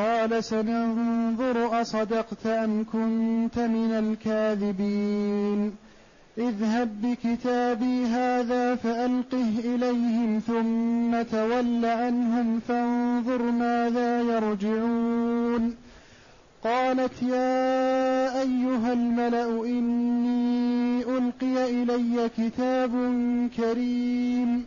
قال سننظر أصدقت أم كنت من الكاذبين. اذهب بكتابي هذا فألقه إليهم ثم تول عنهم فانظر ماذا يرجعون. قالت يا أيها الملأ إني ألقي إلي كتاب كريم.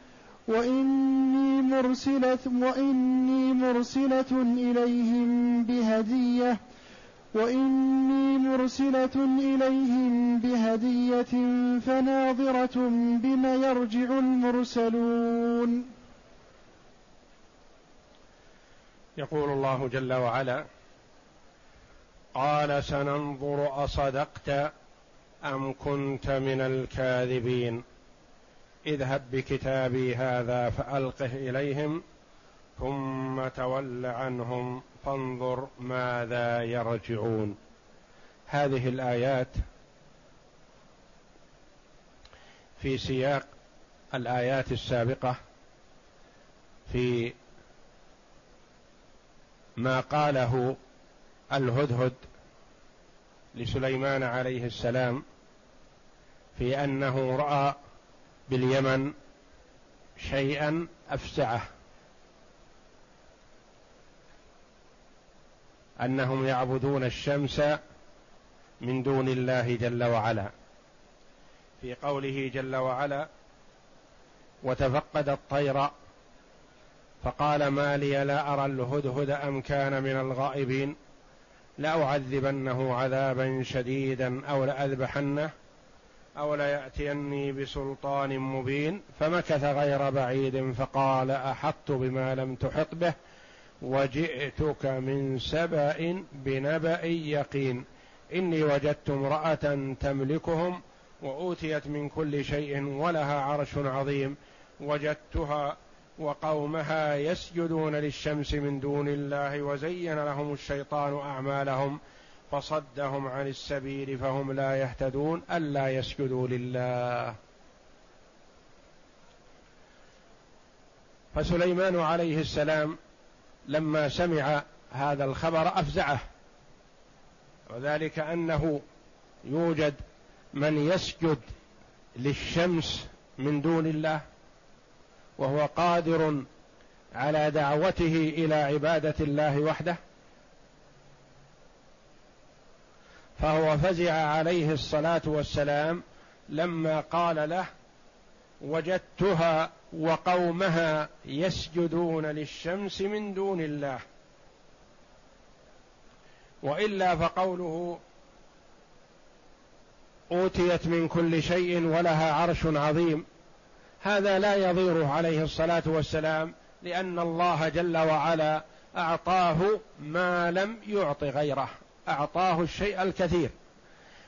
وإني مرسلة وإني مرسلة إليهم بهدية. وإني مرسلة إليهم بهدية فناظرة بما يرجع المرسلون. يقول الله جل وعلا قال سننظر أصدقت أم كنت من الكاذبين. اذهب بكتابي هذا فألقه إليهم ثم تول عنهم فانظر ماذا يرجعون. هذه الآيات في سياق الآيات السابقة في ما قاله الهدهد لسليمان عليه السلام في أنه رأى باليمن شيئا أفزعه. أنهم يعبدون الشمس من دون الله جل وعلا. في قوله جل وعلا وتفقد الطير فقال ما لي لا أرى الهدهد أم كان من الغائبين لأعذبنه عذابا شديدا أو لأذبحنه أو لياتيني بسلطان مبين فمكث غير بعيد فقال احطت بما لم تحط به وجئتك من سبأ بنبأ يقين. إني وجدت امرأة تملكهم وأوتيت من كل شيء ولها عرش عظيم. وجدتها وقومها يسجدون للشمس من دون الله وزين لهم الشيطان أعمالهم. فصدهم عن السبيل فهم لا يهتدون ألا يسجدوا لله. فسليمان عليه السلام لما سمع هذا الخبر أفزعه. وذلك أنه يوجد من يسجد للشمس من دون الله وهو قادر على دعوته إلى عبادة الله وحده. فهو فزع عليه الصلاة والسلام لما قال له وجدتها وقومها يسجدون للشمس من دون الله. وإلا فقوله أوتيت من كل شيء ولها عرش عظيم. هذا لا يضيره عليه الصلاة والسلام لأن الله جل وعلا أعطاه ما لم يعط غيره. أعطاه الشيء الكثير.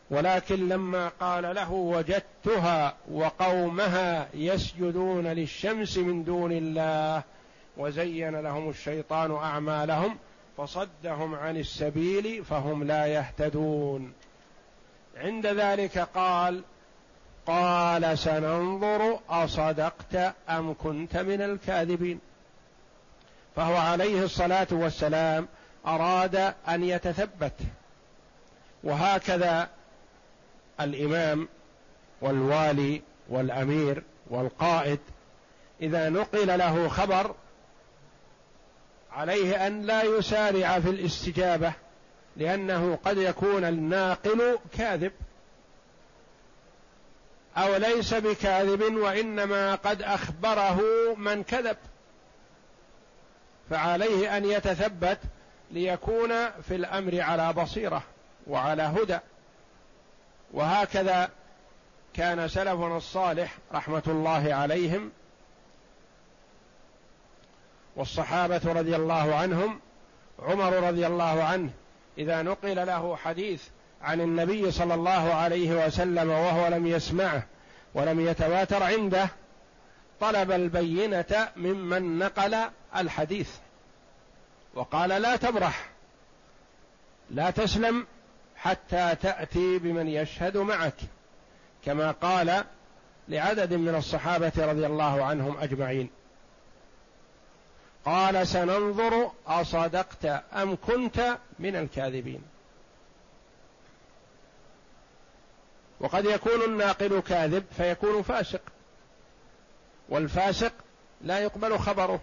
ولكن لما قال له وجدتها وقومها يسجدون للشمس من دون الله وزين لهم الشيطان أعمالهم فصدهم عن السبيل فهم لا يهتدون. عند ذلك قال قال سننظر أصدقت أم كنت من الكاذبين. فهو عليه الصلاة والسلام أراد أن يتثبت. وهكذا الإمام والوالي والأمير والقائد إذا نقل له خبر عليه أن لا يسارع في الاستجابة لأنه قد يكون الناقل كاذب أو ليس بكاذب وإنما قد أخبره من كذب. فعليه أن يتثبت ليكون في الأمر على بصيرة وعلى هدى. وهكذا كان سلفنا الصالح رحمة الله عليهم والصحابة رضي الله عنهم عمر رضي الله عنه إذا نقل له حديث عن النبي صلى الله عليه وسلم وهو لم يسمعه ولم يتواتر عنده طلب البينة ممن نقل الحديث. وقال لا تبرح لا تسلم حتى تأتي بمن يشهد معك كما قال لعدد من الصحابة رضي الله عنهم أجمعين. قال سننظر أصدقت أم كنت من الكاذبين. وقد يكون الناقل كاذب فيكون فاسق والفاسق لا يقبل خبره.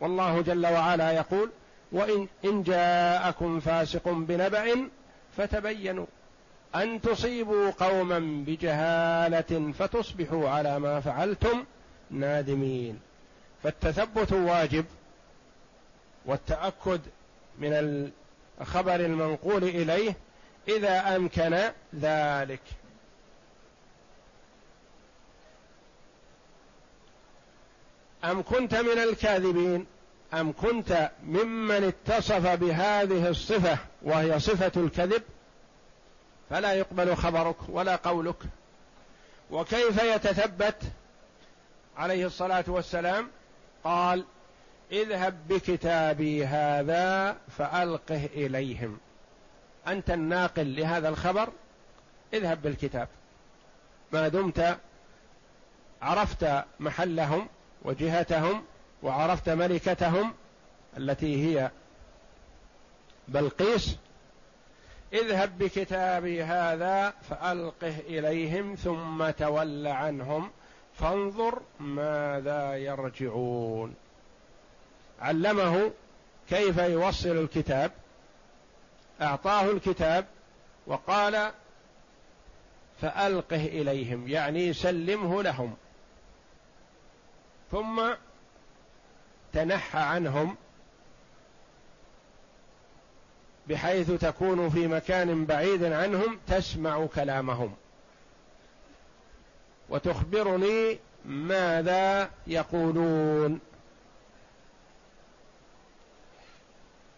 والله جل وعلا يقول وإن إن جاءكم فاسق بنبأ فتبينوا أن تصيبوا قوما بجهالة فتصبحوا على ما فعلتم نادمين. فالتثبت واجب والتأكد من الخبر المنقول إليه إذا أمكن ذلك. أم كنت من الكاذبين؟ أم كنت ممن اتصف بهذه الصفة وهي صفة الكذب؟ فلا يقبل خبرك ولا قولك. وكيف يتثبت؟ عليه الصلاة والسلام قال اذهب بكتابي هذا فألقه إليهم. أنت الناقل لهذا الخبر؟ اذهب بالكتاب. ما دمت عرفت محلهم؟ وجهتهم وعرفت ملكتهم التي هي بلقيس اذهب بكتابي هذا فألقه إليهم ثم تول عنهم فانظر ماذا يرجعون. علمه كيف يوصل الكتاب أعطاه الكتاب وقال فألقه إليهم يعني سلمه لهم. ثم تنحى عنهم بحيث تكون في مكان بعيد عنهم تسمع كلامهم. وتخبرني ماذا يقولون.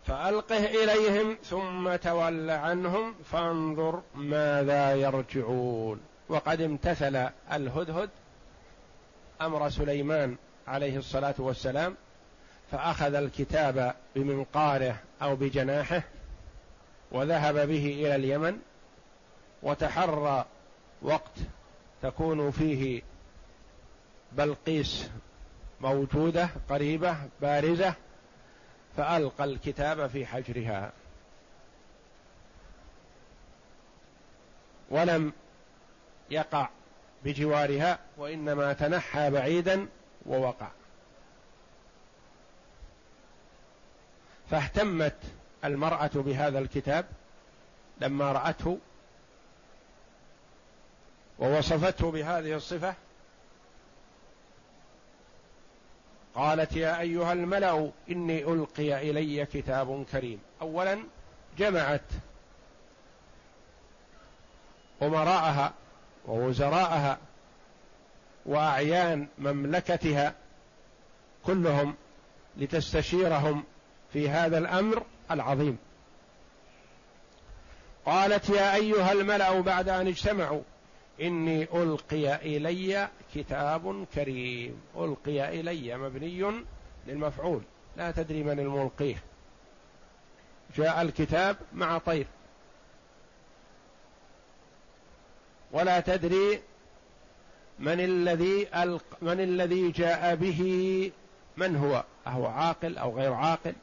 فألقه إليهم ثم تول عنهم فانظر ماذا يرجعون. وقد امتثل الهدهد أمر سليمان عليه الصلاة والسلام فأخذ الكتاب بمنقاره أو بجناحه وذهب به إلى اليمن وتحرى وقت تكون فيه بلقيس موجودة قريبة بارزة فألقى الكتاب في حجرها. ولم يقع بجوارها وإنما تنحى بعيدا ووقع. فاهتمت المرأة بهذا الكتاب لما رأته ووصفته بهذه الصفة. قالت يا أيها الملأ إني ألقي إلي كتاب كريم. اولا جمعت أمراءها ووزراءها وأعيان مملكتها كلهم لتستشيرهم في هذا الأمر العظيم. قالت يا أيها الملأ بعد أن اجتمعوا إني ألقي إلي كتاب كريم. ألقي إلي مبني للمفعول. لا تدري من الملقيه. جاء الكتاب مع طير. ولا تدري من الذي من الذي جاء به من هو؟ أهو عاقل أو غير عاقل.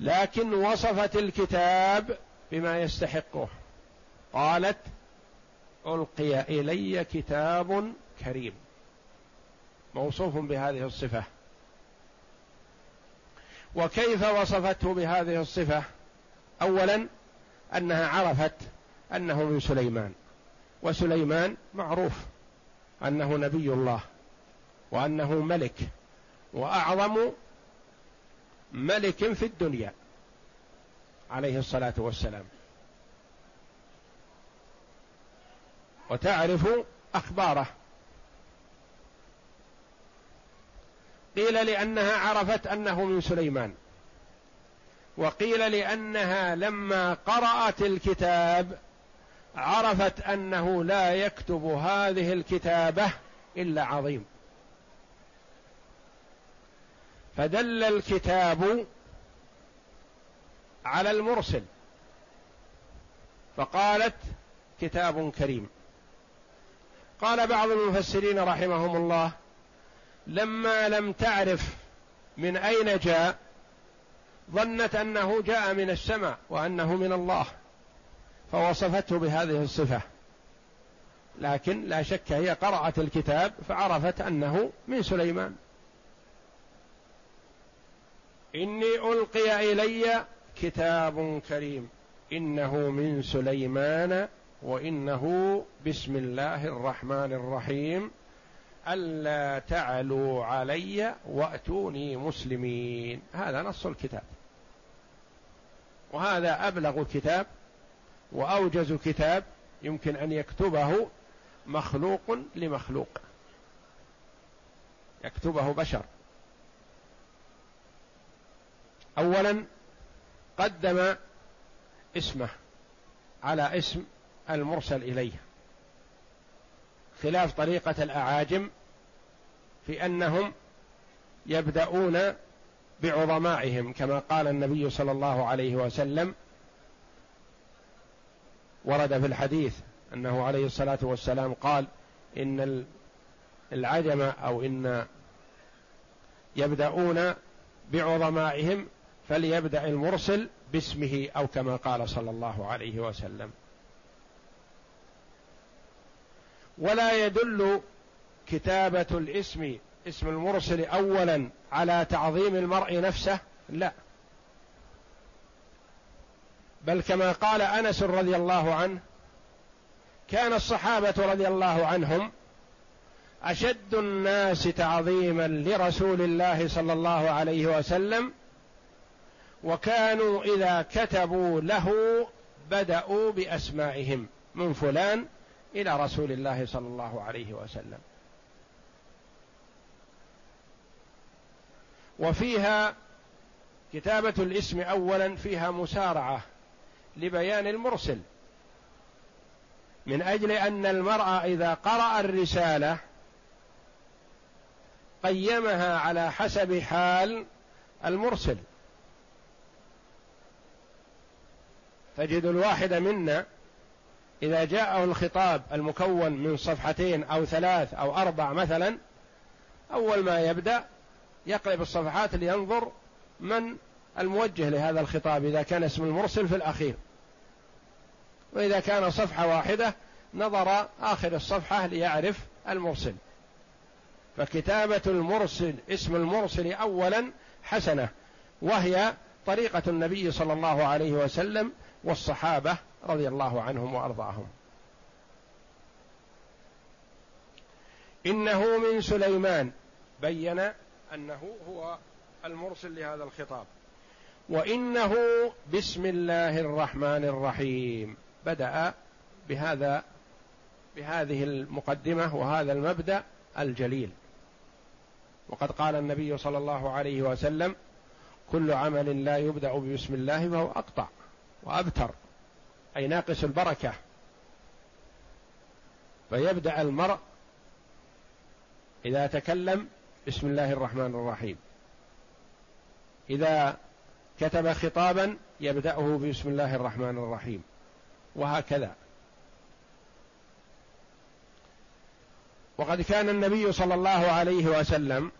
لكن وصفت الكتاب بما يستحقه. قالت ألقي إلي كتاب كريم. موصوف بهذه الصفة. وكيف وصفته بهذه الصفة؟ اولا أنها عرفت أنه من سليمان. وسليمان معروف أنه نبي الله وأنه ملك وأعظم ملك في الدنيا عليه الصلاة والسلام. وتعرف أخباره. قيل لأنها عرفت أنه من سليمان. وقيل لأنها لما قرأت الكتاب عرفت أنه لا يكتب هذه الكتابة إلا عظيم. فدل الكتاب على المرسل فقالت كتاب كريم. قال بعض المفسرين رحمهم الله لما لم تعرف من أين جاء ظنت أنه جاء من السماء وأنه من الله. فوصفته بهذه الصفة. لكن لا شك هي قرأت الكتاب فعرفت أنه من سليمان. إني ألقي إلي كتاب كريم. إنه من سليمان وإنه بسم الله الرحمن الرحيم. ألا تعلوا علي وأتوني مسلمين. هذا نص الكتاب. وهذا أبلغ كتاب وأوجز كتاب يمكن أن يكتبه مخلوق لمخلوق. يكتبه بشر. اولا قدم اسمه على اسم المرسل إليه. خلاف طريقة الأعاجم في أنهم يبدأون بعظمائهم كما قال النبي صلى الله عليه وسلم ورد في الحديث أنه عليه الصلاة والسلام قال إن العجم أو إن يبدأون بعظمائهم فليبدأ المرسل باسمه أو كما قال صلى الله عليه وسلم. ولا يدل كتابة الاسم اسم المرسل اولا على تعظيم المرء نفسه لا. بل كما قال أنس رضي الله عنه كان الصحابة رضي الله عنهم أشد الناس تعظيما لرسول الله صلى الله عليه وسلم وكانوا إذا كتبوا له بدأوا بأسمائهم من فلان إلى رسول الله صلى الله عليه وسلم. وفيها كتابة الاسم اولا فيها مسارعة. لبيان المرسل. من أجل أن المرء إذا قرأ الرسالة قيمها على حسب حال المرسل. تجد الواحد منا إذا جاءه الخطاب المكون من صفحتين أو ثلاث أو أربع مثلا أول ما يبدأ يقلب الصفحات لينظر من الموجه لهذا الخطاب إذا كان اسم المرسل في الأخير. وإذا كان صفحة واحدة نظر آخر الصفحة ليعرف المرسل. فكتابة المرسل اسم المرسل أولا حسنة وهي طريقة النبي صلى الله عليه وسلم والصحابة رضي الله عنهم وأرضاهم. إنه من سليمان بين أنه هو المرسل لهذا الخطاب. وإنه بسم الله الرحمن الرحيم. بدأ بهذا بهذه المقدمة وهذا المبدأ الجليل. وقد قال النبي صلى الله عليه وسلم كل عمل لا يبدأ بسم الله فهو أقطع وأبتر أي ناقص البركة. فيبدأ المرء إذا تكلم بسم الله الرحمن الرحيم. إذا كتب خطابا يبدأه بسم الله الرحمن الرحيم. وهكذا. وقد كان النبي صلى الله عليه وسلم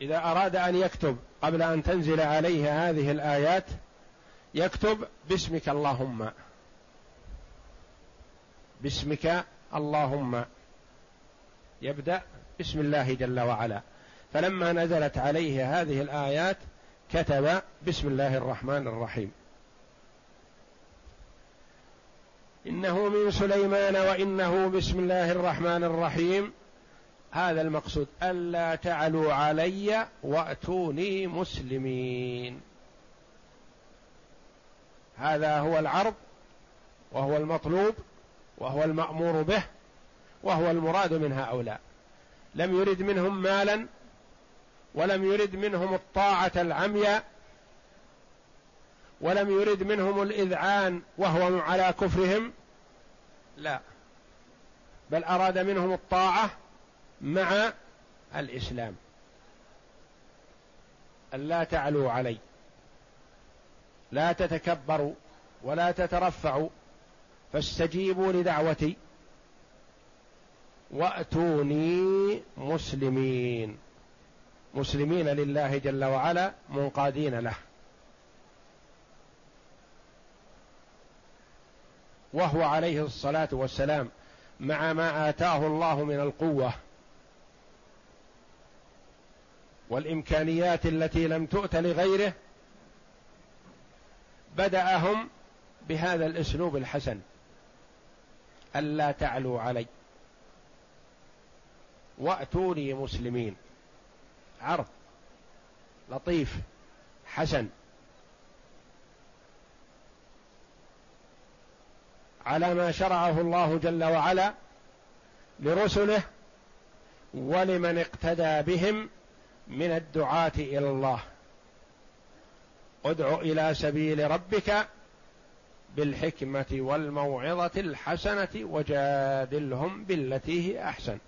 إذا أراد أن يكتب قبل أن تنزل عليه هذه الآيات يكتب باسمك اللهم. باسمك اللهم. يبدأ بسم الله جل وعلا. فلما نزلت عليه هذه الآيات كتب بسم الله الرحمن الرحيم. إنه من سليمان وإنه بسم الله الرحمن الرحيم. هذا المقصود. ألا تعلوا علي وأتوني مسلمين. هذا هو العرض وهو المطلوب وهو المأمور به وهو المراد من هؤلاء. لم يرد منهم مالا ولم يرد منهم الطاعة العمياء ولم يرد منهم الإذعان وهو على كفرهم. لا. بل أراد منهم الطاعة مع الإسلام. ألا تعلوا علي. لا تتكبروا ولا تترفعوا. فاستجيبوا لدعوتي. وأتوني مسلمين. مسلمين لله جل وعلا منقادين له. وهو عليه الصلاة والسلام مع ما آتاه الله من القوة والإمكانيات التي لم تؤت لغيره بدأهم بهذا الأسلوب الحسن. ألا تعلوا علي وأتوني مسلمين. عرض لطيف حسن. على ما شرعه الله جل وعلا لرسله ولمن اقتدى بهم من الدعاة إلى الله. ادع إلى سبيل ربك بالحكمة والموعظة الحسنة وجادلهم بالتي هي أحسن.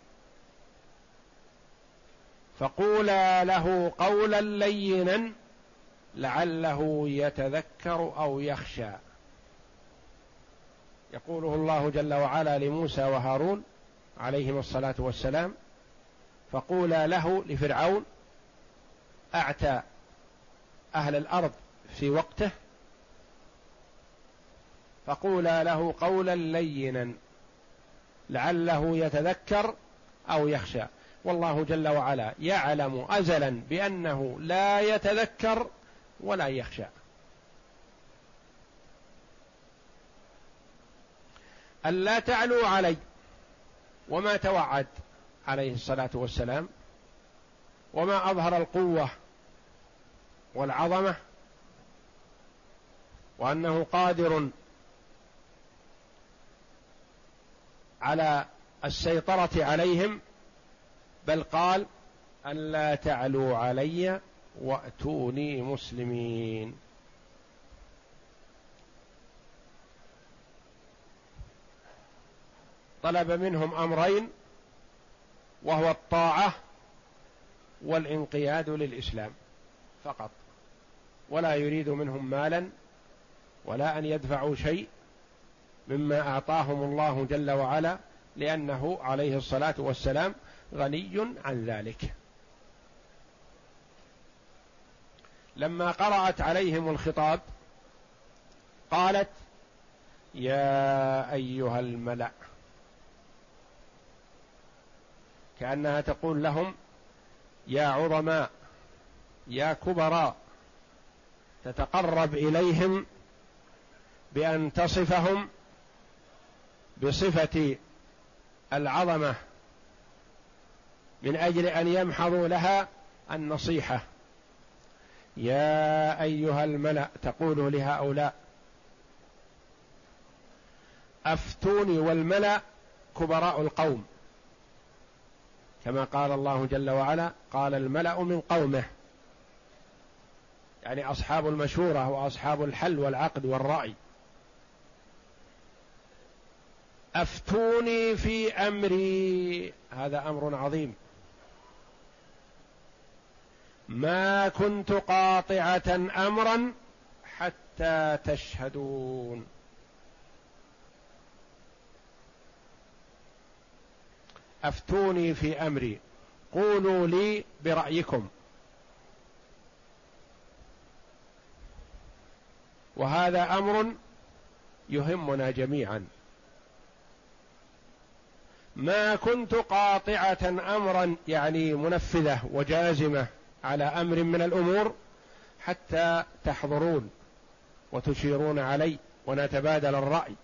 فقولا له قولا لينا لعله يتذكر أو يخشى. يقوله الله جل وعلا لموسى وهارون عليهما الصلاة والسلام فقولا له لفرعون أعتى أهل الأرض في وقته فقولا له قولا لينا لعله يتذكر أو يخشى. والله جل وعلا يعلم أزلا بأنه لا يتذكر ولا يخشى. ألا تعلوا علي وما توعد عليه الصلاة والسلام وما أظهر القوة والعظمة وأنه قادر على السيطرة عليهم بل قال ألا تعلوا علي وأتوني مسلمين. طلب منهم أمرين وهو الطاعة والانقياد للإسلام فقط ولا يريد منهم مالا ولا أن يدفعوا شيء مما أعطاهم الله جل وعلا لأنه عليه الصلاة والسلام غني عن ذلك. لما قرأت عليهم الخطاب قالت يا أيها الملأ كأنها تقول لهم يا عظماء يا كبراء تتقرب إليهم بأن تصفهم بصفة العظمة من أجل أن يمحضوا لها النصيحة. يا أيها الملأ تقول لهؤلاء أفتوني والملأ كبراء القوم. كما قال الله جل وعلا قال الملأ من قومه. يعني أصحاب المشورة وأصحاب الحل والعقد والرأي. أفتوني في أمري. هذا أمر عظيم. ما كنت قاطعة أمرا حتى تشهدون. أفتوني في أمري. قولوا لي برأيكم. وهذا أمر يهمنا جميعا. ما كنت قاطعة امرا يعني منفذة وجازمة. على أمر من الأمور حتى تحضرون وتشيرون علي ونتبادل الرأي.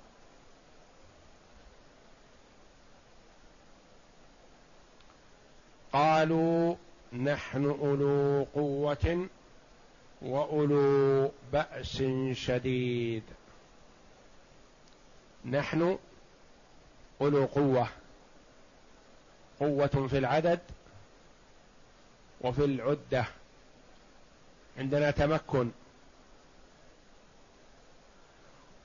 قالوا نحن أولو قوة وأولو بأس شديد. نحن أولو قوة. قوة في العدد وفي العدة عندنا تمكن.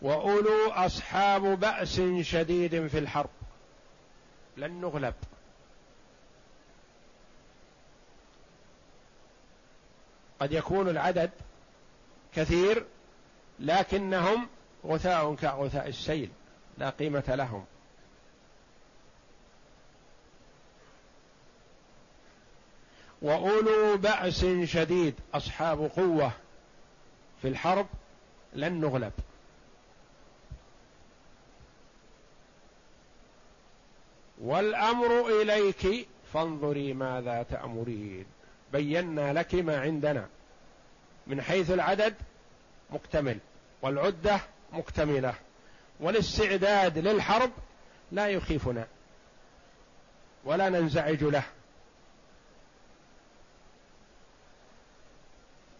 وأولو أصحاب بأس شديد في الحرب. لن نغلب. قد يكون العدد كثير لكنهم غثاء كغثاء السيل. لا قيمة لهم. وأولو بأس شديد أصحاب قوة في الحرب لن نغلب. والأمر إليك فانظري ماذا تأمرين. بينا لك ما عندنا. من حيث العدد مكتمل والعدة مكتملة. والاستعداد للحرب لا يخيفنا ولا ننزعج له.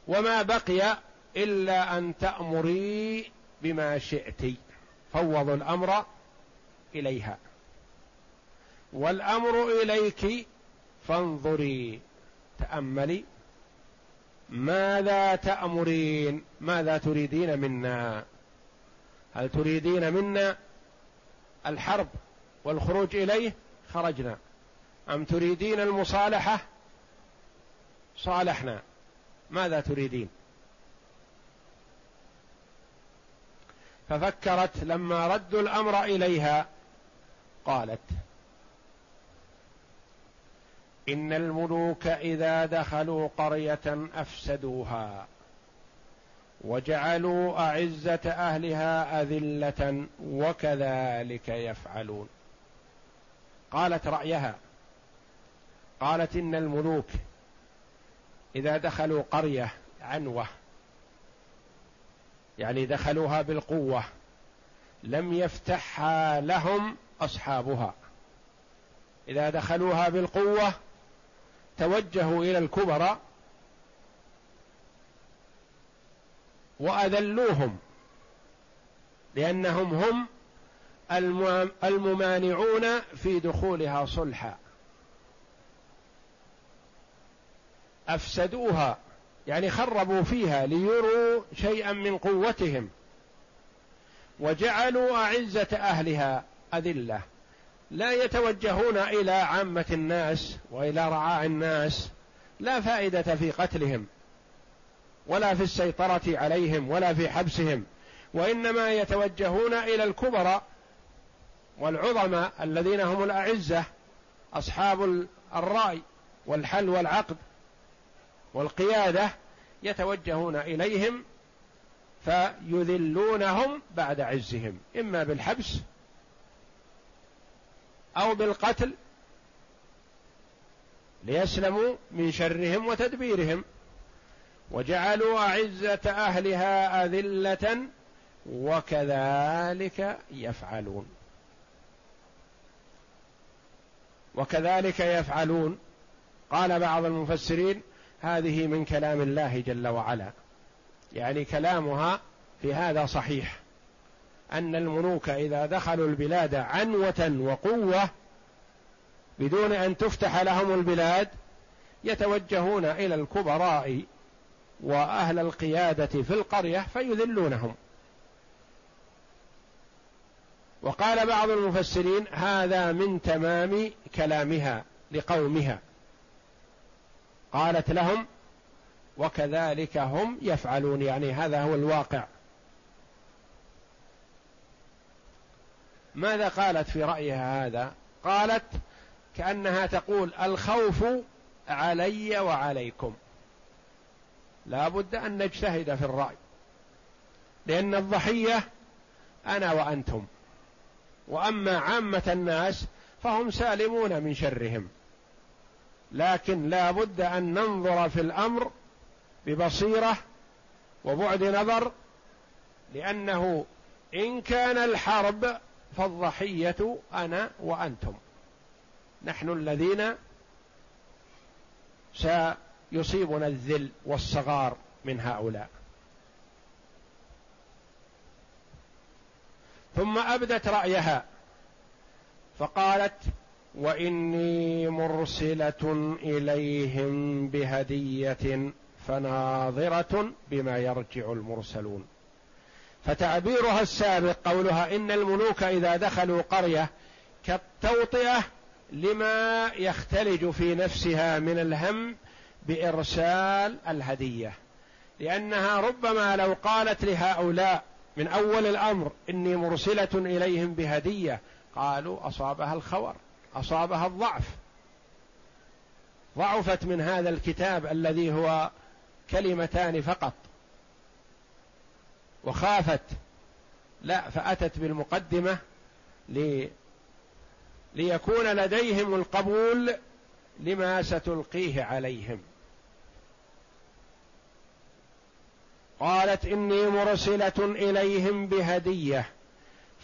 وما بقي إلا أن تأمري بما شئت. فوضوا الأمر إليها. والأمر إليك فانظري. تأملي. ماذا تأمرين؟ ماذا تريدين منا؟ هل تريدين منا الحرب والخروج إليه؟ خرجنا. أم تريدين المصالحة؟ صالحنا. ماذا تريدين؟ ففكرت لما ردوا الأمر إليها قالت إن الملوك إذا دخلوا قرية أفسدوها وجعلوا أعزة أهلها أذلة وكذلك يفعلون. قالت رأيها قالت إن الملوك إذا دخلوا قرية عنوة يعني دخلوها بالقوة لم يفتحها لهم أصحابها. إذا دخلوها بالقوة توجهوا إلى الكبراء وأذلوهم لأنهم هم الممانعون في دخولها صلحا. أفسدوها يعني خربوا فيها ليروا شيئا من قوتهم. وجعلوا أعزة أهلها أذلة. لا يتوجهون إلى عامة الناس وإلى رعاع الناس لا فائدة في قتلهم ولا في السيطرة عليهم ولا في حبسهم. وإنما يتوجهون إلى الكبراء والعظماء الذين هم الأعزة أصحاب الرأي والحل والعقد. والقيادة يتوجهون إليهم فيذلونهم بعد عزهم إما بالحبس أو بالقتل ليسلموا من شرهم وتدبيرهم. وجعلوا أعزة أهلها أذلة وكذلك يفعلون. وكذلك يفعلون. قال بعض المفسرين هذه من كلام الله جل وعلا. يعني كلامها في هذا صحيح. أن الملوك إذا دخلوا البلاد عنوة وقوة بدون أن تفتح لهم البلاد يتوجهون إلى الكبراء وأهل القيادة في القرية فيذلونهم. وقال بعض المفسرين هذا من تمام كلامها لقومها. قالت لهم وكذلك هم يفعلون يعني هذا هو الواقع. ماذا قالت في رأيها هذا؟ قالت كأنها تقول الخوف علي وعليكم. لا بد أن نجتهد في الرأي لأن الضحية أنا وأنتم وأما عامة الناس فهم سالمون من شرهم. لكن لا بد أن ننظر في الأمر ببصيرة وبعد نظر لأنه إن كان الحرب فالضحية أنا وأنتم. نحن الذين سيصيبنا الذل والصغار من هؤلاء. ثم أبدت رأيها فقالت وإني مرسلة إليهم بهدية فناظرة بما يرجع المرسلون. فتعبيرها السابق قولها إن الملوك إذا دخلوا قرية كالتوطئة لما يختلج في نفسها من الهم بإرسال الهدية. لأنها ربما لو قالت لهؤلاء من أول الأمر إني مرسلة إليهم بهدية قالوا أصابها الخور أصابها الضعف. ضعفت من هذا الكتاب الذي هو كلمتان فقط. وخافت. لا فأتت بالمقدمة لي ليكون لديهم القبول لما ستلقيه عليهم. قالت إني مرسلة إليهم بهدية.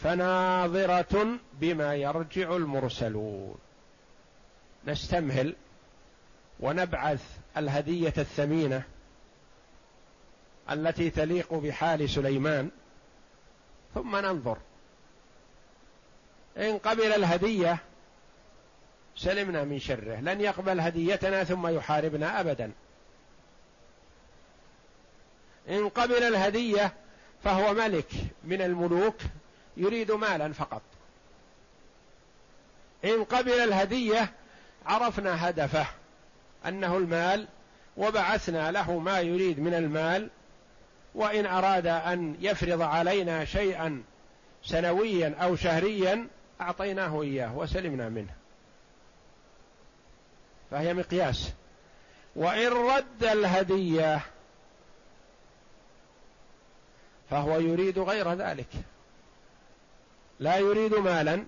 فناظرة بما يرجع المرسلون. نستمهل ونبعث الهدية الثمينة التي تليق بحال سليمان ثم ننظر. إن قبل الهدية سلمنا من شره لن يقبل هديتنا ثم يحاربنا ابدا. إن قبل الهدية فهو ملك من الملوك يريد مالا فقط. إن قبل الهدية عرفنا هدفه أنه المال وبعثنا له ما يريد من المال وإن أراد أن يفرض علينا شيئا سنويا أو شهريا أعطيناه إياه وسلمنا منه. فهي مقياس. وإن رد الهدية فهو يريد غير ذلك. لا يريد مالا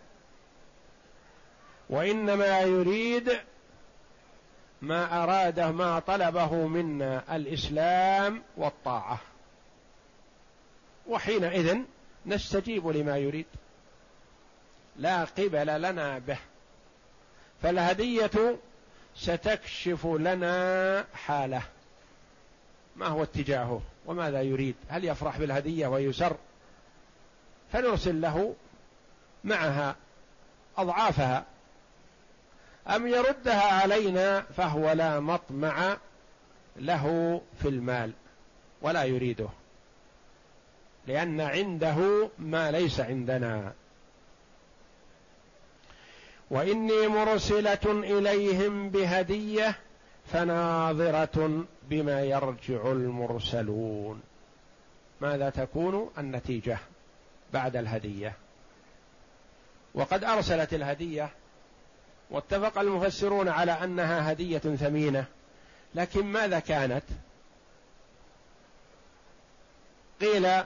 وإنما يريد ما أراده ما طلبه منا الإسلام والطاعة. وحينئذ نستجيب لما يريد. لا قبل لنا به. فالهدية ستكشف لنا حاله. ما هو اتجاهه؟ وماذا يريد؟ هل يفرح بالهدية ويسر؟ فنرسل له معها أضعافها. أم يردها علينا فهو لا مطمع له في المال ولا يريده لأن عنده ما ليس عندنا. وإني مرسلة إليهم بهدية فناظرة بما يرجع المرسلون. ماذا تكون النتيجة بعد الهدية؟ وقد أرسلت الهدية واتفق المفسرون على أنها هدية ثمينة. لكن ماذا كانت؟ قيل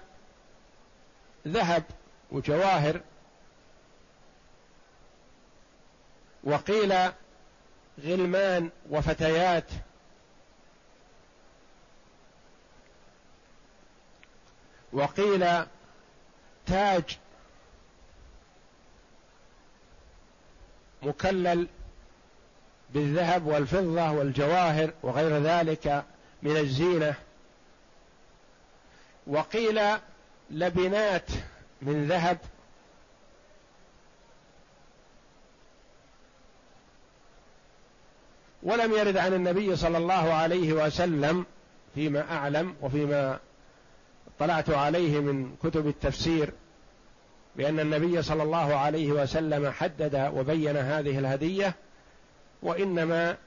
ذهب وجواهر وقيل غلمان وفتيات. وقيل تاج مكلل بالذهب والفضة والجواهر وغير ذلك من الزينة. وقيل لبنات من ذهب ولم يرد عن النبي صلى الله عليه وسلم فيما أعلم وفيما اطلعت عليه من كتب التفسير بأن النبي صلى الله عليه وسلم حدد وبين هذه الهدية وإنما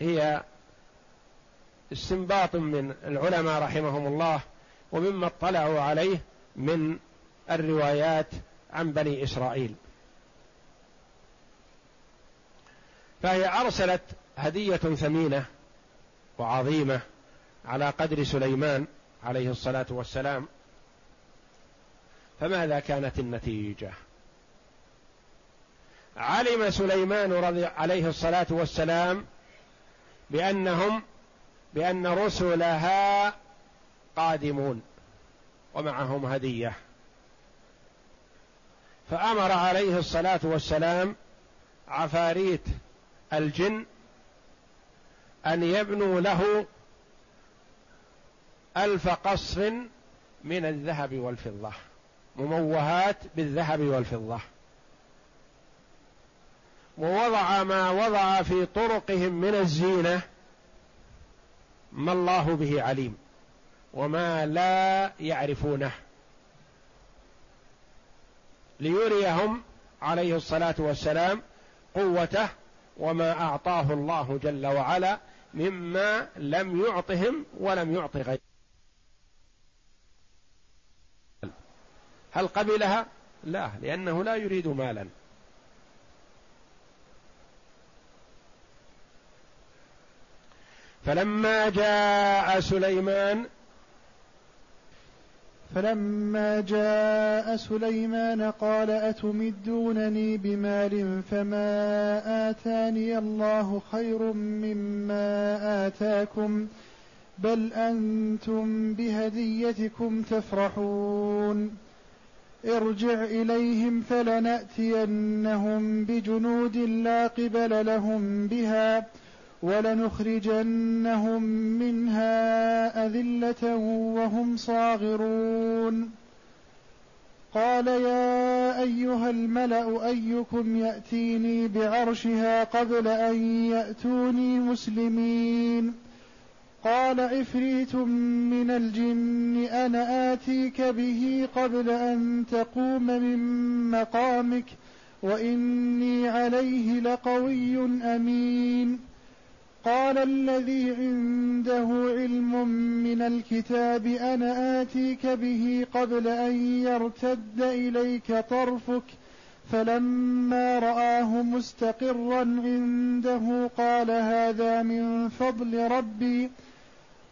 هي استنباط من العلماء رحمهم الله ومما اطلعوا عليه من الروايات عن بني إسرائيل. فهي أرسلت هدية ثمينة وعظيمة على قدر سليمان عليه الصلاة والسلام فماذا كانت النتيجة؟ علم سليمان رضي عليه الصلاة والسلام بانهم بأن رسلها قادمون ومعهم هدية. فأمر عليه الصلاة والسلام عفاريت الجن أن يبنوا له ألف قصر من الذهب والفضة. مموهات بالذهب والفضة. ووضع ما وضع في طرقهم من الزينة ما الله به عليم وما لا يعرفونه. ليريهم عليه الصلاة والسلام قوته وما أعطاه الله جل وعلا مما لم يعطهم ولم يعط غيره. هل قبلها؟ لا لأنه لا يريد مالا. فلما جاء سليمان فلما جاء سليمان قال أتمدونني بمال فما آتاني الله خير مما آتاكم؟ بل أنتم بهديتكم تفرحون. ارجع إليهم فلنأتينهم بجنود لا قبل لهم بها ولنخرجنهم منها أذلة وهم صاغرون. قال يا أيها الملأ أيكم يأتيني بعرشها قبل أن يأتوني مسلمين. قال عفريت من الجن أنا آتيك به قبل أن تقوم من مقامك وإني عليه لقوي أمين. قال الذي عنده علم من الكتاب أنا آتيك به قبل أن يرتد إليك طرفك. فلما رآه مستقرا عنده قال هذا من فضل ربي.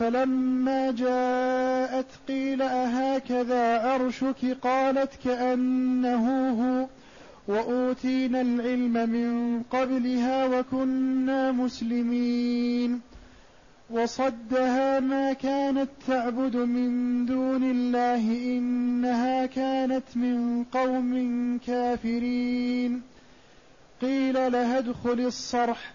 فلما جاءت قيل أهكذا عرشك قالت كأنه هو. وأوتينا العلم من قبلها وكنا مسلمين. وصدها ما كانت تعبد من دون الله إنها كانت من قوم كافرين. قيل لها ادخل الصرح.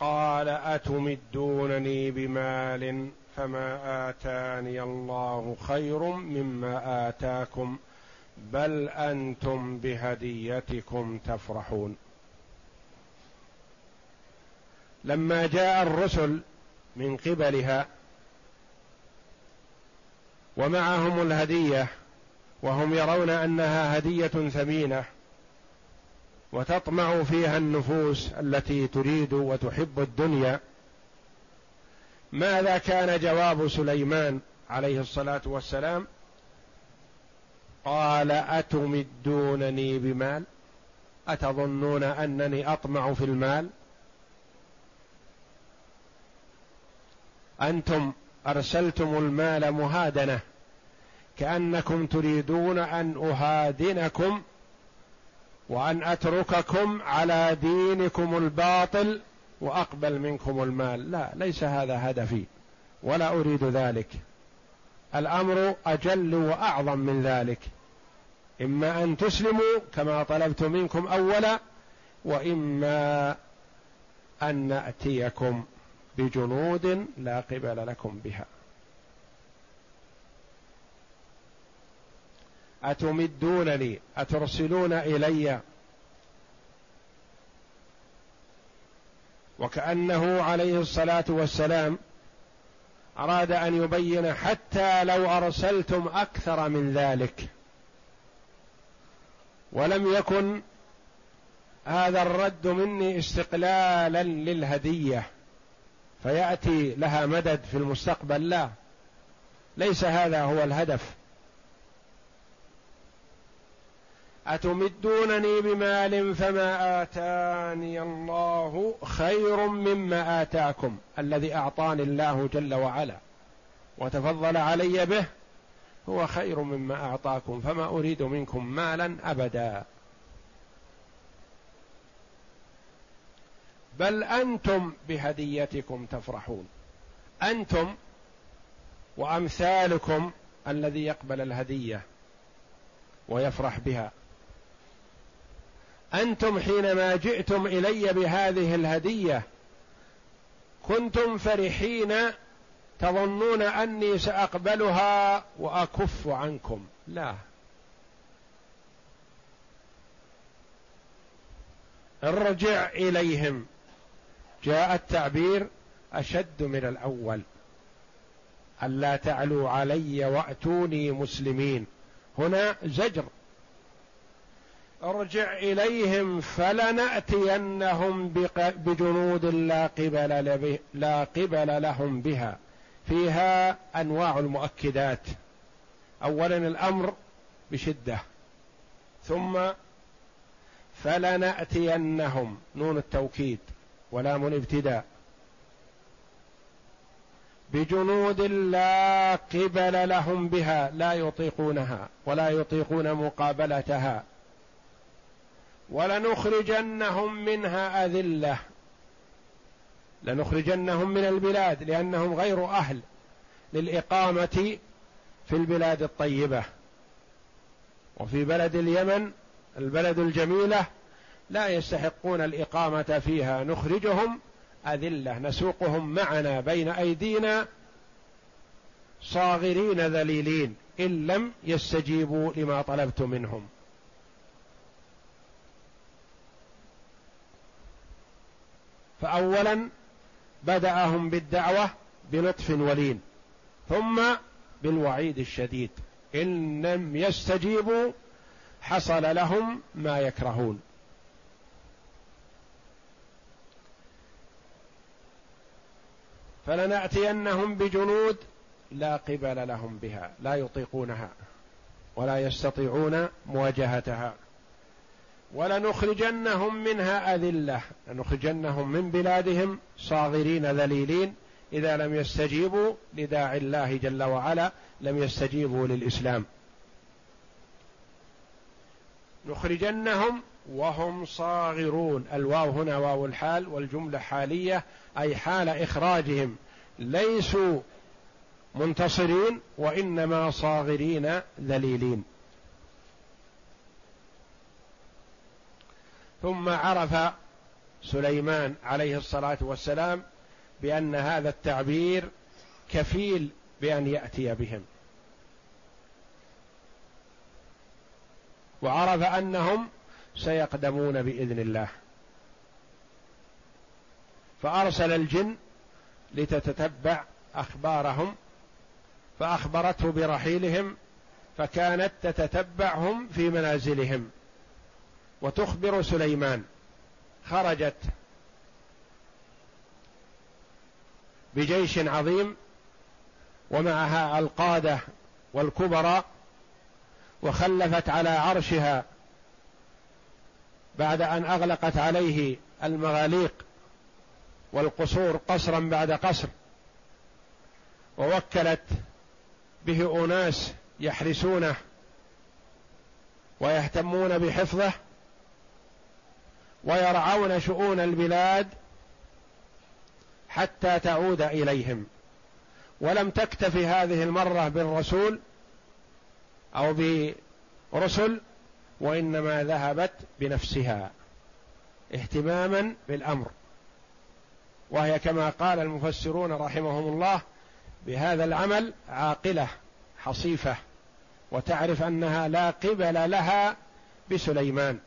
قال أتمدونني بمال فما آتاني الله خير مما آتاكم بل أنتم بهديتكم تفرحون. لما جاء الرسل من قبلها ومعهم الهدية وهم يرون أنها هدية ثمينة وتطمع فيها النفوس التي تريد وتحب الدنيا. ماذا كان جواب سليمان عليه الصلاة والسلام؟ قال أتمدونني بمال؟ أتظنون أنني أطمع في المال؟ أنتم أرسلتم المال مهادنة كأنكم تريدون أن أهادنكم وأن أترككم على دينكم الباطل وأقبل منكم المال. لا ليس هذا هدفي ولا أريد ذلك. الأمر أجل وأعظم من ذلك. إما أن تسلموا كما طلبت منكم أولا وإما أن نأتيكم بجنود لا قبل لكم بها. أتمدونني؟ أترسلون إلي؟ وكأنه عليه الصلاة والسلام أراد أن يبين حتى لو أرسلتم أكثر من ذلك. ولم يكن هذا الرد مني استقلالا للهدية. فيأتي لها مدد في المستقبل. لا ليس هذا هو الهدف. أتمدونني بمال فما آتاني الله خير مما آتاكم الذي أعطاني الله جل وعلا وتفضل علي به هو خير مما أعطاكم فما أريد منكم مالا أبدا. بل أنتم بهديتكم تفرحون. أنتم وأمثالكم الذي يقبل الهدية ويفرح بها. أنتم حينما جئتم إلي بهذه الهدية كنتم فرحين تظنون أني سأقبلها وأكف عنكم. لا. ارجع إليهم. جاء التعبير أشد من الأول. ألا تعلوا علي وأتوني مسلمين. هنا زجر. ارجع إليهم فلنأتينهم بجنود لا قبل لا قبل لهم بها. فيها أنواع المؤكدات. اولا الأمر بشدة. ثم فلنأتينهم. نون التوكيد ولام الابتداء. بجنود لا قبل لهم بها. لا يطيقونها ولا يطيقون مقابلتها. ولنخرجنهم منها أذلة. لنخرجنهم من البلاد لأنهم غير أهل للإقامة في البلاد الطيبة. وفي بلد اليمن البلد الجميلة لا يستحقون الإقامة فيها. نخرجهم أذلة. نسوقهم معنا بين أيدينا صاغرين ذليلين إن لم يستجيبوا لما طلبت منهم. فاولا بدأهم بالدعوة بلطف ولين ثم بالوعيد الشديد. إن لم يستجيبوا حصل لهم ما يكرهون. فلنأتينهم بجنود لا قبل لهم بها لا يطيقونها ولا يستطيعون مواجهتها. ولنخرجنهم منها أذلة. لنخرجنهم من بلادهم صاغرين ذليلين. إذا لم يستجيبوا لداعي الله جل وعلا لم يستجيبوا للإسلام. نخرجنهم وهم صاغرون. الواو هنا واو الحال والجملة حالية أي حال إخراجهم. ليسوا منتصرين وإنما صاغرين ذليلين. ثم عرف سليمان عليه الصلاة والسلام بأن هذا التعبير كفيل بأن يأتي بهم. وعرف أنهم سيقدمون بإذن الله. فأرسل الجن لتتتبع أخبارهم فأخبرته برحيلهم فكانت تتتبعهم في منازلهم. وتخبر سليمان. خرجت بجيش عظيم ومعها القادة والكبراء وخلفت على عرشها بعد أن أغلقت عليه المغاليق والقصور قصرا بعد قصر. ووكلت به أناس يحرسونه ويهتمون بحفظه ويرعون شؤون البلاد حتى تعود إليهم. ولم تكتف هذه المرة بالرسول أو برسل وإنما ذهبت بنفسها اهتماما بالأمر. وهي كما قال المفسرون رحمهم الله بهذا العمل عاقلة حصيفة وتعرف أنها لا قبل لها بسليمان.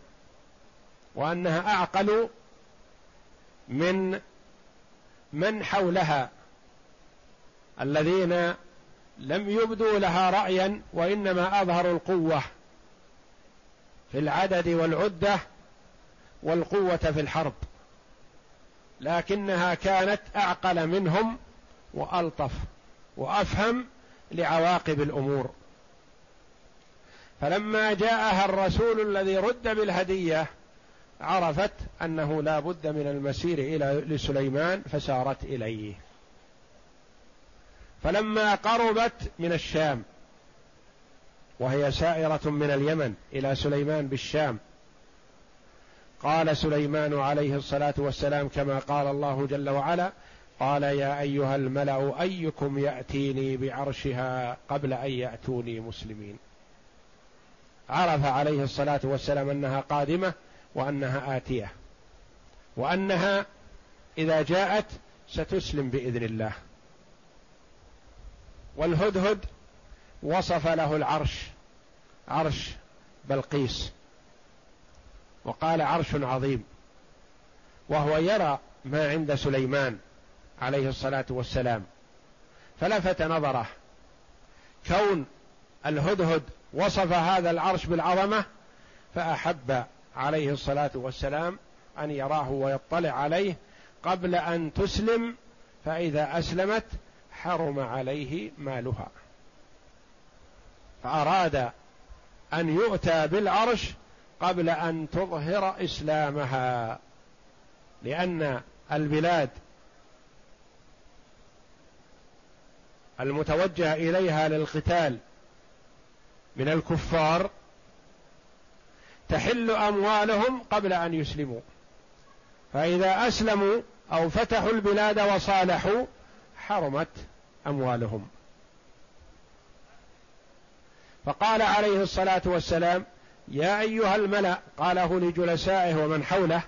وأنها أعقل من من حولها الذين لم يبدوا لها رأيا وإنما أظهروا القوة في العدد والعدة والقوة في الحرب. لكنها كانت أعقل منهم وألطف وأفهم لعواقب الأمور. فلما جاءها الرسول الذي رد بالهدية عرفت أنه لا بد من المسير إلى لسليمان فسارت إليه. فلما قربت من الشام وهي سائرة من اليمن إلى سليمان بالشام قال سليمان عليه الصلاة والسلام كما قال الله جل وعلا قال يا أيها الملأ أيكم يأتيني بعرشها قبل أن يأتوني مسلمين. عرف عليه الصلاة والسلام أنها قادمة وأنها آتية. وأنها إذا جاءت ستسلم بإذن الله. والهدهد وصف له العرش عرش بلقيس. وقال عرش عظيم. وهو يرى ما عند سليمان عليه الصلاة والسلام. فلفت نظره. كون الهدهد وصف هذا العرش بالعظمة فأحب عليه الصلاة والسلام أن يراه ويطلع عليه قبل أن تسلم فإذا أسلمت حرم عليه مالها. فأراد أن يؤتى بالعرش قبل أن تظهر إسلامها لأن البلاد المتوجه إليها للقتال من الكفار تحل أموالهم قبل أن يسلموا. فإذا أسلموا أو فتحوا البلاد وصالحوا حرمت أموالهم. فقال عليه الصلاة والسلام يا أيها الملأ قاله لجلسائه ومن حوله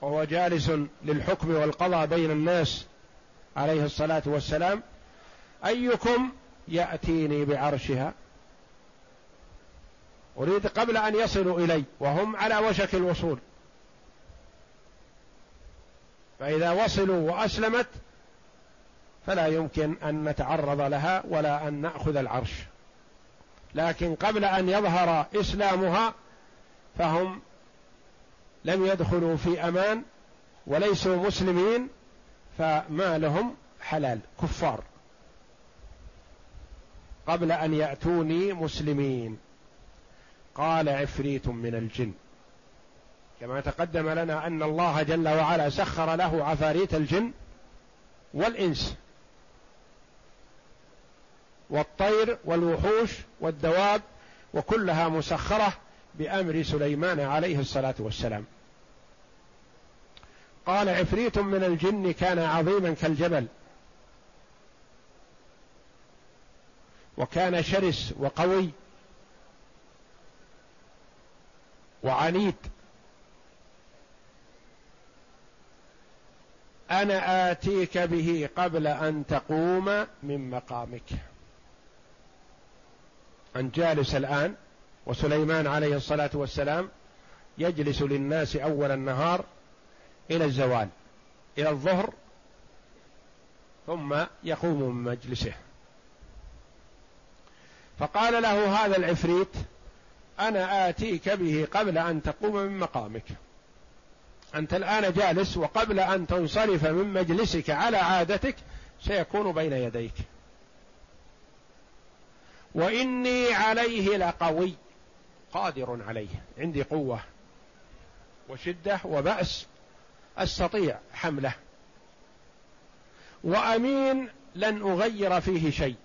وهو جالس للحكم والقضاء بين الناس عليه الصلاة والسلام أيكم يأتيني بعرشها؟ أريد قبل أن يصلوا إلي وهم على وشك الوصول. فإذا وصلوا وأسلمت فلا يمكن أن نتعرض لها ولا أن نأخذ العرش. لكن قبل أن يظهر إسلامها فهم لم يدخلوا في أمان وليسوا مسلمين فمالهم حلال كفار. قبل أن يأتوني مسلمين. قال عفريت من الجن. كما تقدم لنا أن الله جل وعلا سخر له عفاريت الجن والإنس والطير والوحوش والدواب وكلها مسخرة بأمر سليمان عليه الصلاة والسلام. قال عفريت من الجن كان عظيما كالجبل وكان شرس وقوي وعنيد. أنا آتيك به قبل أن تقوم من مقامك. انت جالس الآن وسليمان عليه الصلاة والسلام يجلس للناس أول النهار إلى الزوال إلى الظهر ثم يقوم من مجلسه. فقال له هذا العفريت أنا آتيك به قبل أن تقوم من مقامك. أنت الآن جالس وقبل أن تنصرف من مجلسك على عادتك سيكون بين يديك. وإني عليه لقوي. قادر عليه. عندي قوة وشدة وبأس. أستطيع حمله. وأمين لن أغير فيه شيء.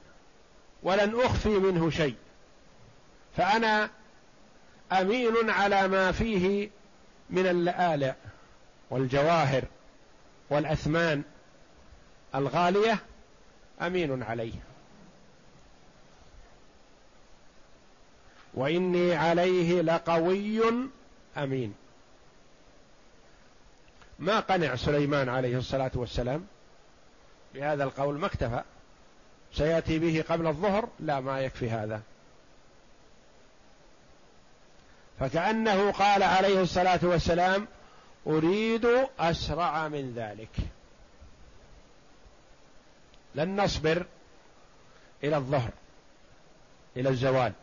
ولن أخفي منه شيء. فأنا أمين على ما فيه من اللآلئ والجواهر والأثمان الغالية أمين عليه. وإني عليه لقوي أمين. ما قنع سليمان عليه الصلاة والسلام بهذا القول؟ ما اكتفى. سيأتي به قبل الظهر؟ لا ما يكفي هذا. فكأنه قال عليه الصلاة والسلام أريد أسرع من ذلك. لن نصبر إلى الظهر إلى الزوال.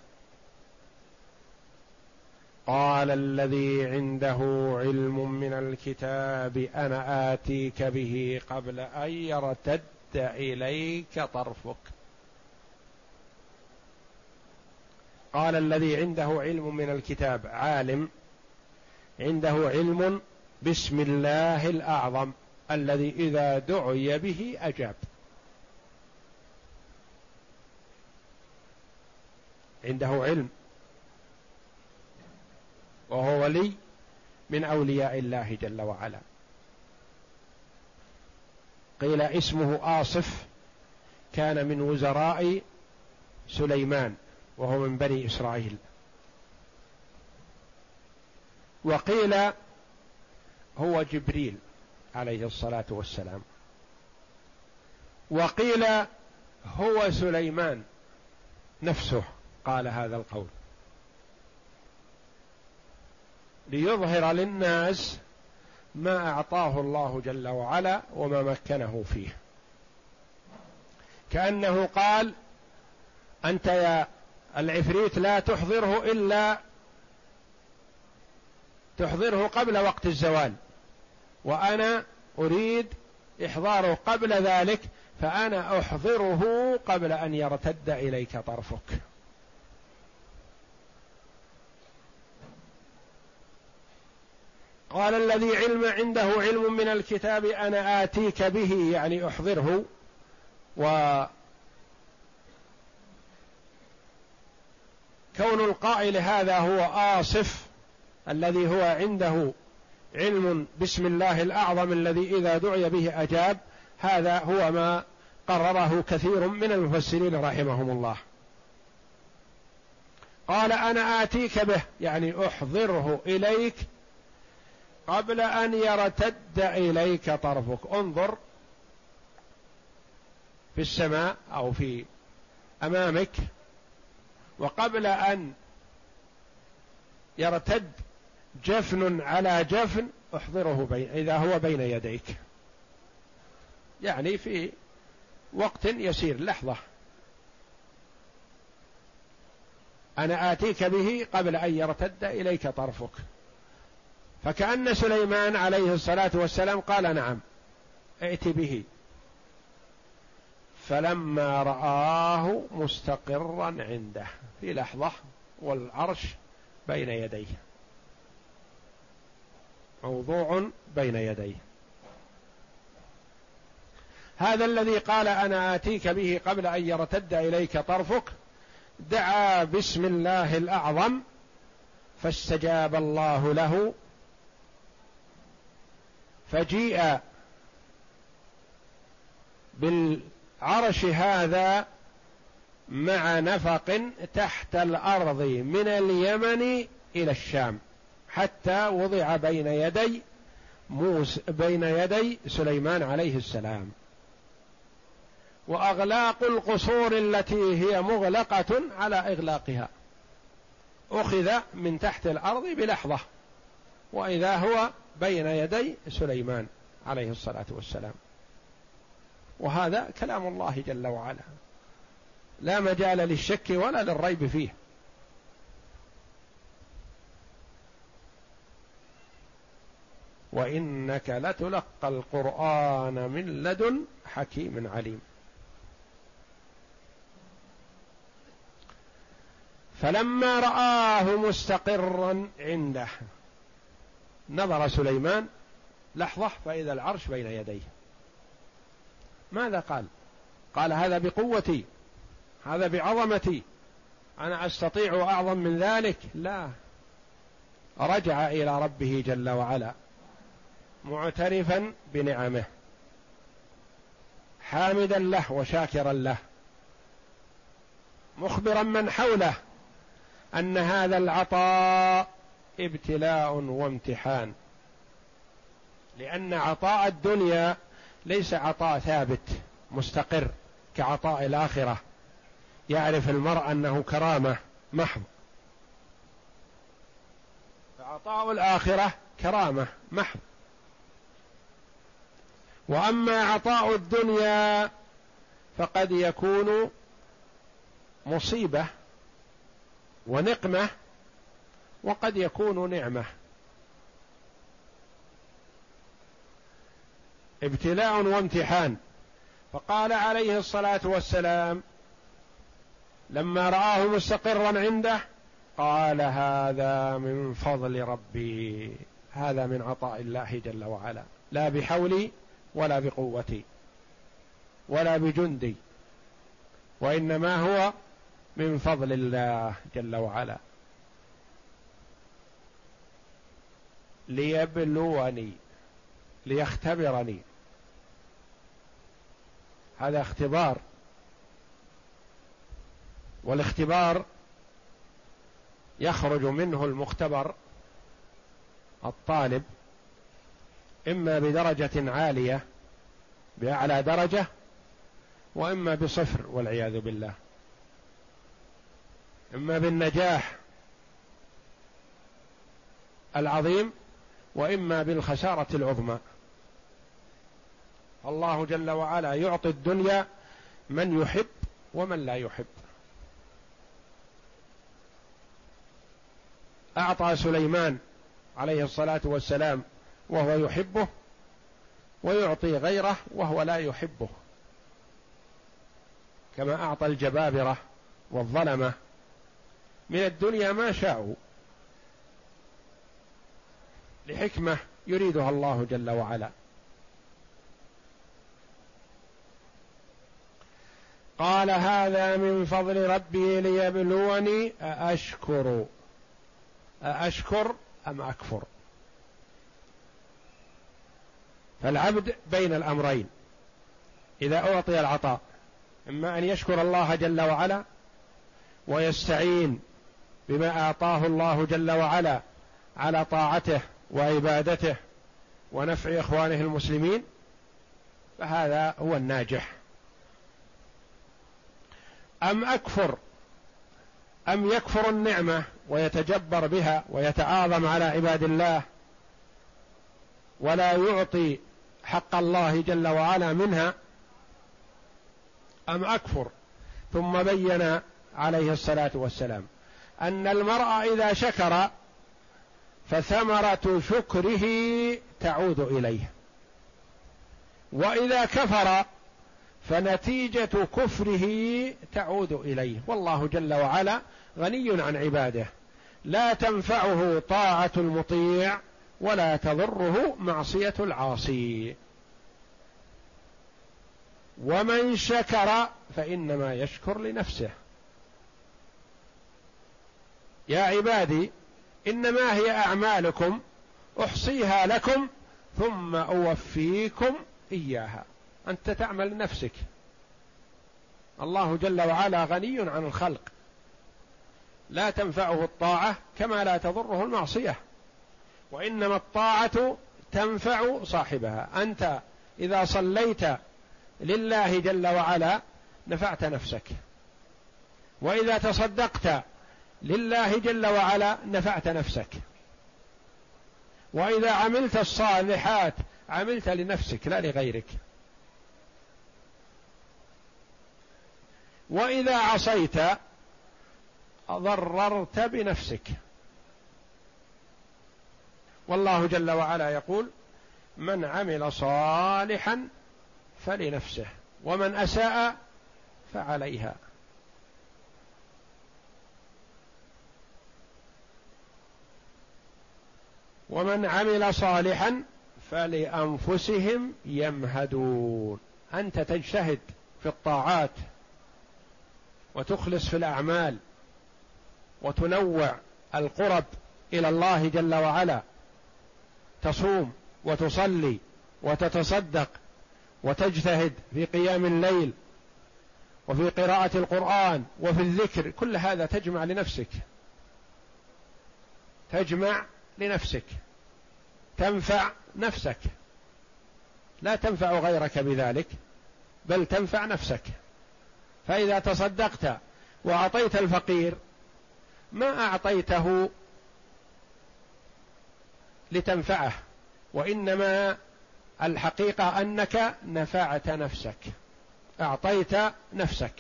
قال الذي عنده علم من الكتاب أنا آتيك به قبل أن يرتد إليك طرفك. قال الذي عنده علم من الكتاب عالم عنده علم بسم الله الأعظم الذي إذا دعي به أجاب. عنده علم. وهو ولي من أولياء الله جل وعلا. قيل اسمه آصف كان من وزراء سليمان. وهو من بني إسرائيل. وقيل هو جبريل عليه الصلاة والسلام. وقيل هو سليمان نفسه قال هذا القول. ليظهر للناس ما أعطاه الله جل وعلا وما مكنه فيه. كأنه قال أنت يا العفريت لا تحضره إلا تحضره قبل وقت الزوال. وأنا أريد إحضاره قبل ذلك فأنا أحضره قبل أن يرتد إليك طرفك. قال الذي علم عنده علم من الكتاب أنا آتيك به يعني أحضره. و كون القائل هذا هو آصف الذي هو عنده علم بسم الله الأعظم الذي إذا دعي به أجاب هذا هو ما قرره كثير من المفسرين رحمهم الله. قال أنا آتيك به يعني أحضره إليك قبل أن يرتد إليك طرفك. انظر في السماء أو في أمامك. وقبل أن يرتد جفن على جفن احضره بين إذا هو بين يديك. يعني في وقت يسير. لحظة. أنا آتيك به قبل أن يرتد إليك طرفك. فكأن سليمان عليه الصلاة والسلام قال نعم. ائت به. فلما رآه مستقرا عنده. في لحظة والعرش بين يديه. موضوع بين يديه. هذا الذي قال أنا آتيك به قبل أن يرتد إليك طرفك دعا باسم الله الأعظم فاستجاب الله له فجيء بالعرش هذا مع نفق تحت الأرض من اليمن إلى الشام حتى وضع بين يدي موسى بين يدي سليمان عليه السلام. وأغلاق القصور التي هي مغلقة على إغلاقها. أخذ من تحت الأرض بلحظة وإذا هو بين يدي سليمان عليه الصلاة والسلام. وهذا كلام الله جل وعلا. لا مجال للشك ولا للريب فيه. وإنك لتلقى القرآن من لدن حكيم عليم. فلما رآه مستقرا عنده نظر سليمان لحظة فإذا العرش بين يديه. ماذا قال؟ قال هذا بقوتي هذا بعظمتي أنا أستطيع أعظم من ذلك؟ لا. رجع إلى ربه جل وعلا معترفا بنعمه حامدا له وشاكرا له مخبرا من حوله أن هذا العطاء ابتلاء وامتحان لأن عطاء الدنيا ليس عطاء ثابت مستقر كعطاء الآخرة. يعرف المرء أنه كرامة محض. فعطاء الآخرة كرامة محض. وأما عطاء الدنيا فقد يكون مصيبة ونقمة وقد يكون نعمة. ابتلاء وامتحان. فقال عليه الصلاة والسلام لما رآه مستقرا عنده قال هذا من فضل ربي هذا من عطاء الله جل وعلا لا بحولي ولا بقوتي ولا بجندي وإنما هو من فضل الله جل وعلا. ليبلوني ليختبرني هذا اختبار. والاختبار يخرج منه المختبر الطالب إما بدرجة عالية بأعلى درجة وإما بصفر والعياذ بالله. إما بالنجاح العظيم وإما بالخسارة العظمى. الله جل وعلا يعطي الدنيا من يحب ومن لا يحب. أعطى سليمان عليه الصلاة والسلام وهو يحبه ويعطي غيره وهو لا يحبه. كما أعطى الجبابرة والظلمة. من الدنيا ما شاءوا. لحكمة يريدها الله جل وعلا. قال هذا من فضل ربي ليبلوني أأشكر. أأشكر أم أكفر؟ فالعبد بين الأمرين. إذا أعطي العطاء إما أن يشكر الله جل وعلا ويستعين بما أعطاه الله جل وعلا على طاعته وعبادته ونفع إخوانه المسلمين فهذا هو الناجح. أم أكفر؟ أم يكفر النعمة ويتجبر بها ويتعاظم على عباد الله ولا يعطي حق الله جل وعلا منها؟ أم أكفر؟ ثم بين عليه الصلاة والسلام أن المرء إذا شكر فثمرة شكره تعود إليه. وإذا كفر فنتيجة كفره تعود إليه. والله جل وعلا غني عن عباده. لا تنفعه طاعة المطيع ولا تضره معصية العاصي. ومن شكر فإنما يشكر لنفسه. يا عبادي إنما هي أعمالكم أحصيها لكم ثم أوفيكم إياها. أنت تعمل لنفسك الله جل وعلا غني عن الخلق. لا تنفعه الطاعة كما لا تضره المعصية. وإنما الطاعة تنفع صاحبها. أنت إذا صليت لله جل وعلا نفعت نفسك. وإذا تصدقت لله جل وعلا نفعت نفسك. وإذا عملت الصالحات عملت لنفسك لا لغيرك. وإذا عصيت ضررت بنفسك. والله جل وعلا يقول من عمل صالحا فلنفسه ومن أساء فعليها. ومن عمل صالحا فلأنفسهم يمهدون. أنت تجتهد في الطاعات وتخلص في الأعمال وتنوع القرب إلى الله جل وعلا. تصوم وتصلي وتتصدق وتجتهد في قيام الليل وفي قراءة القرآن وفي الذكر كل هذا تجمع لنفسك. تجمع لنفسك. تنفع نفسك. لا تنفع غيرك بذلك بل تنفع نفسك. فإذا تصدقت وأعطيت الفقير ما أعطيته لتنفعه وإنما الحقيقة أنك نفعت نفسك. أعطيت نفسك.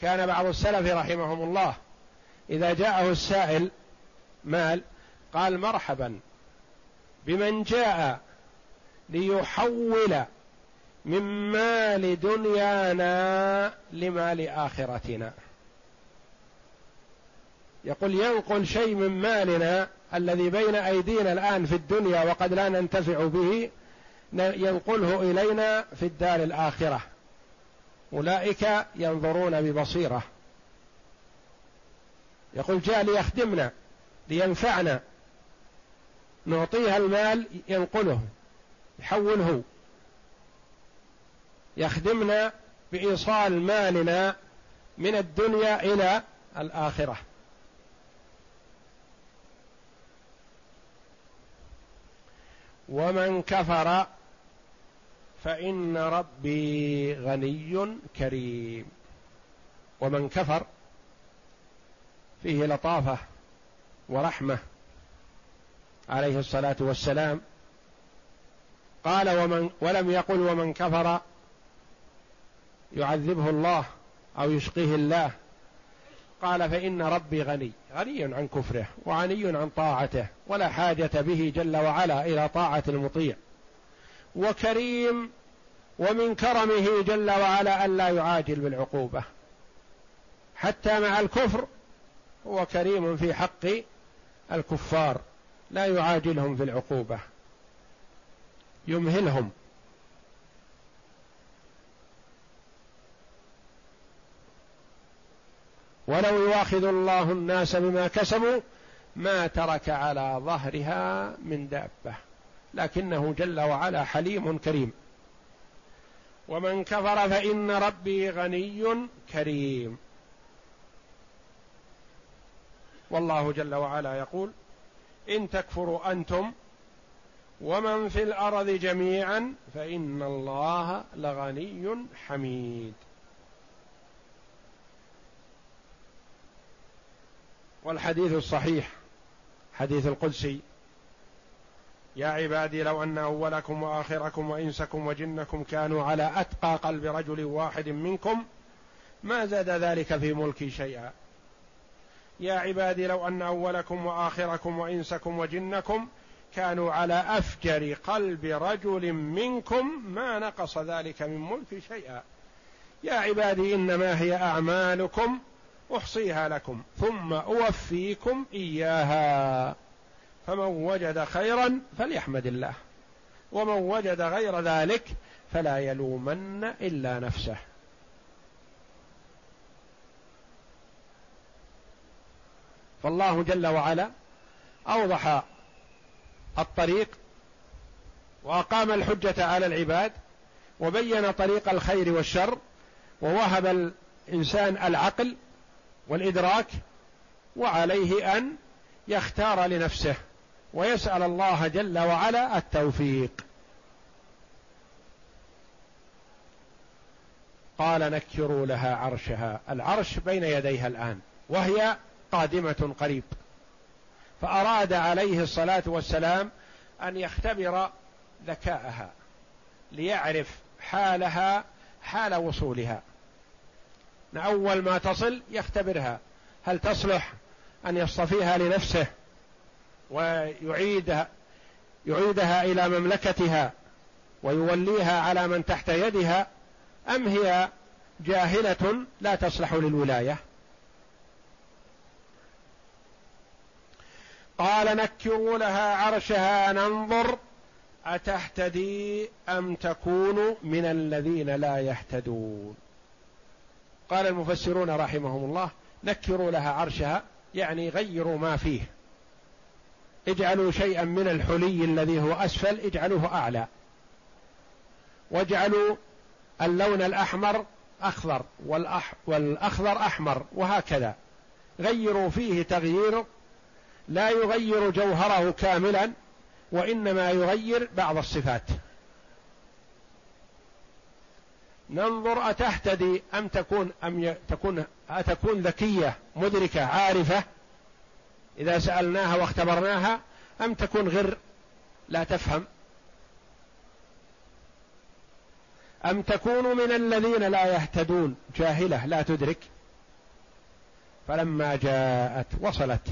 كان بعض السلف رحمهم الله إذا جاءه السائل مال قال مرحبا بمن جاء ليحول من مال دنيانا لمال آخرتنا. يقول ينقل شيء من مالنا الذي بين أيدينا الآن في الدنيا وقد لا ننتفع به ينقله إلينا في الدار الآخرة. أولئك ينظرون ببصيرة. يقول جاء ليخدمنا لينفعنا. نعطيه المال ينقله يحوله. يخدمنا بإيصال مالنا من الدنيا إلى الآخرة. ومن كفر فإن ربي غني كريم. ومن كفر فيه لطافة ورحمة عليه الصلاة والسلام. قال ومن ولم يقل ومن كفر يعذبه الله أو يشقيه الله. قال فإن ربي غني غني عن كفره وغني عن طاعته ولا حاجة به جل وعلا إلى طاعة المطيع. وكريم ومن كرمه جل وعلا ألا يعاجل بالعقوبة. حتى مع الكفر هو كريم في حق الكفار لا يعاجلهم في العقوبة. يمهلهم. ولو يواخذ الله الناس بما كسبوا ما ترك على ظهرها من دابة. لكنه جل وعلا حليم كريم. ومن كفر فإن ربي غني كريم. والله جل وعلا يقول إن تكفروا أنتم ومن في الأرض جميعا فإن الله لغني حميد. والحديث الصحيح حديث القدسي. يا عبادي لو أن أولكم وآخركم وإنسكم وجنكم كانوا على أتقى قلب رجل واحد منكم ما زاد ذلك في ملكي شيئا. يا عبادي لو أن أولكم وآخركم وإنسكم وجنكم كانوا على أفجر قلب رجل منكم ما نقص ذلك من ملكي شيئا. يا عبادي إنما هي أعمالكم أحصيها لكم ثم أوفيكم إياها. فمن وجد خيرا فليحمد الله ومن وجد غير ذلك فلا يلومن إلا نفسه. فالله جل وعلا أوضح الطريق وأقام الحجة على العباد وبين طريق الخير والشر ووهب الإنسان العقل والإدراك وعليه أن يختار لنفسه ويسأل الله جل وعلا التوفيق. قال نكروا لها عرشها. العرش بين يديها الآن وهي قادمة قريب. فأراد عليه الصلاة والسلام أن يختبر ذكاءها ليعرف حالها حال وصولها. أول ما تصل يختبرها. هل تصلح أن يصطفيها لنفسه ويعيدها يعيدها إلى مملكتها ويوليها على من تحت يدها أم هي جاهلة لا تصلح للولاية؟ قال نكروا لها عرشها ننظر أتهتدي أم تكون من الذين لا يهتدون. قال المفسرون رحمهم الله نكروا لها عرشها يعني غيروا ما فيه. اجعلوا شيئا من الحلي الذي هو أسفل اجعلوه أعلى. واجعلوا اللون الأحمر أخضر والأح والأخضر أحمر وهكذا. غيروا فيه تغيير لا يغير جوهره كاملا وإنما يغير بعض الصفات. ننظر أتهتدي أم تكون أم تكون أتكون ذكية مدركة عارفة؟ إذا سألناها واختبرناها أم تكون غر؟ لا تفهم. أم تكون من الذين لا يهتدون؟ جاهلة لا تدرك. فلما جاءت وصلت.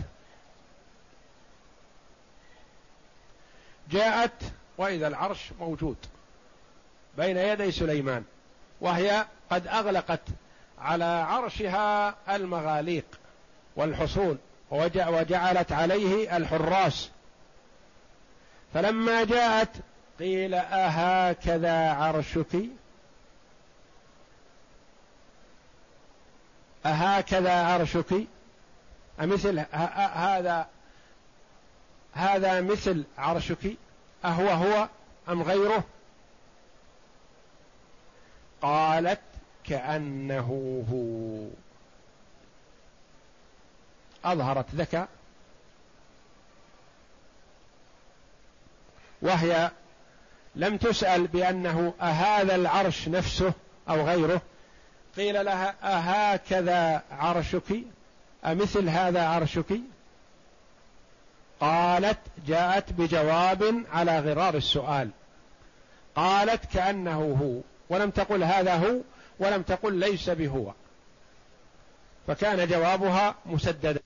جاءت وإذا العرش موجود بين يدي سليمان. وهي قد أغلقت على عرشها المغاليق والحصون وجعلت عليه الحراس. فلما جاءت قيل أهكذا عرشك؟ أهكذا عرشك؟ أمثل هذا هذا مثل عرشك؟ أهو هو أم غيره؟ قالت كأنه هو. أظهرت ذكاء. وهي لم تسأل بأنه أهذا العرش نفسه أو غيره. قيل لها أهكذا عرشك؟ أمثل هذا عرشك؟ قالت جاءت بجواب على غرار السؤال. قالت كأنه هو. ولم تقل هذا هو ولم تقل ليس بهو. فكان جوابها مسددا.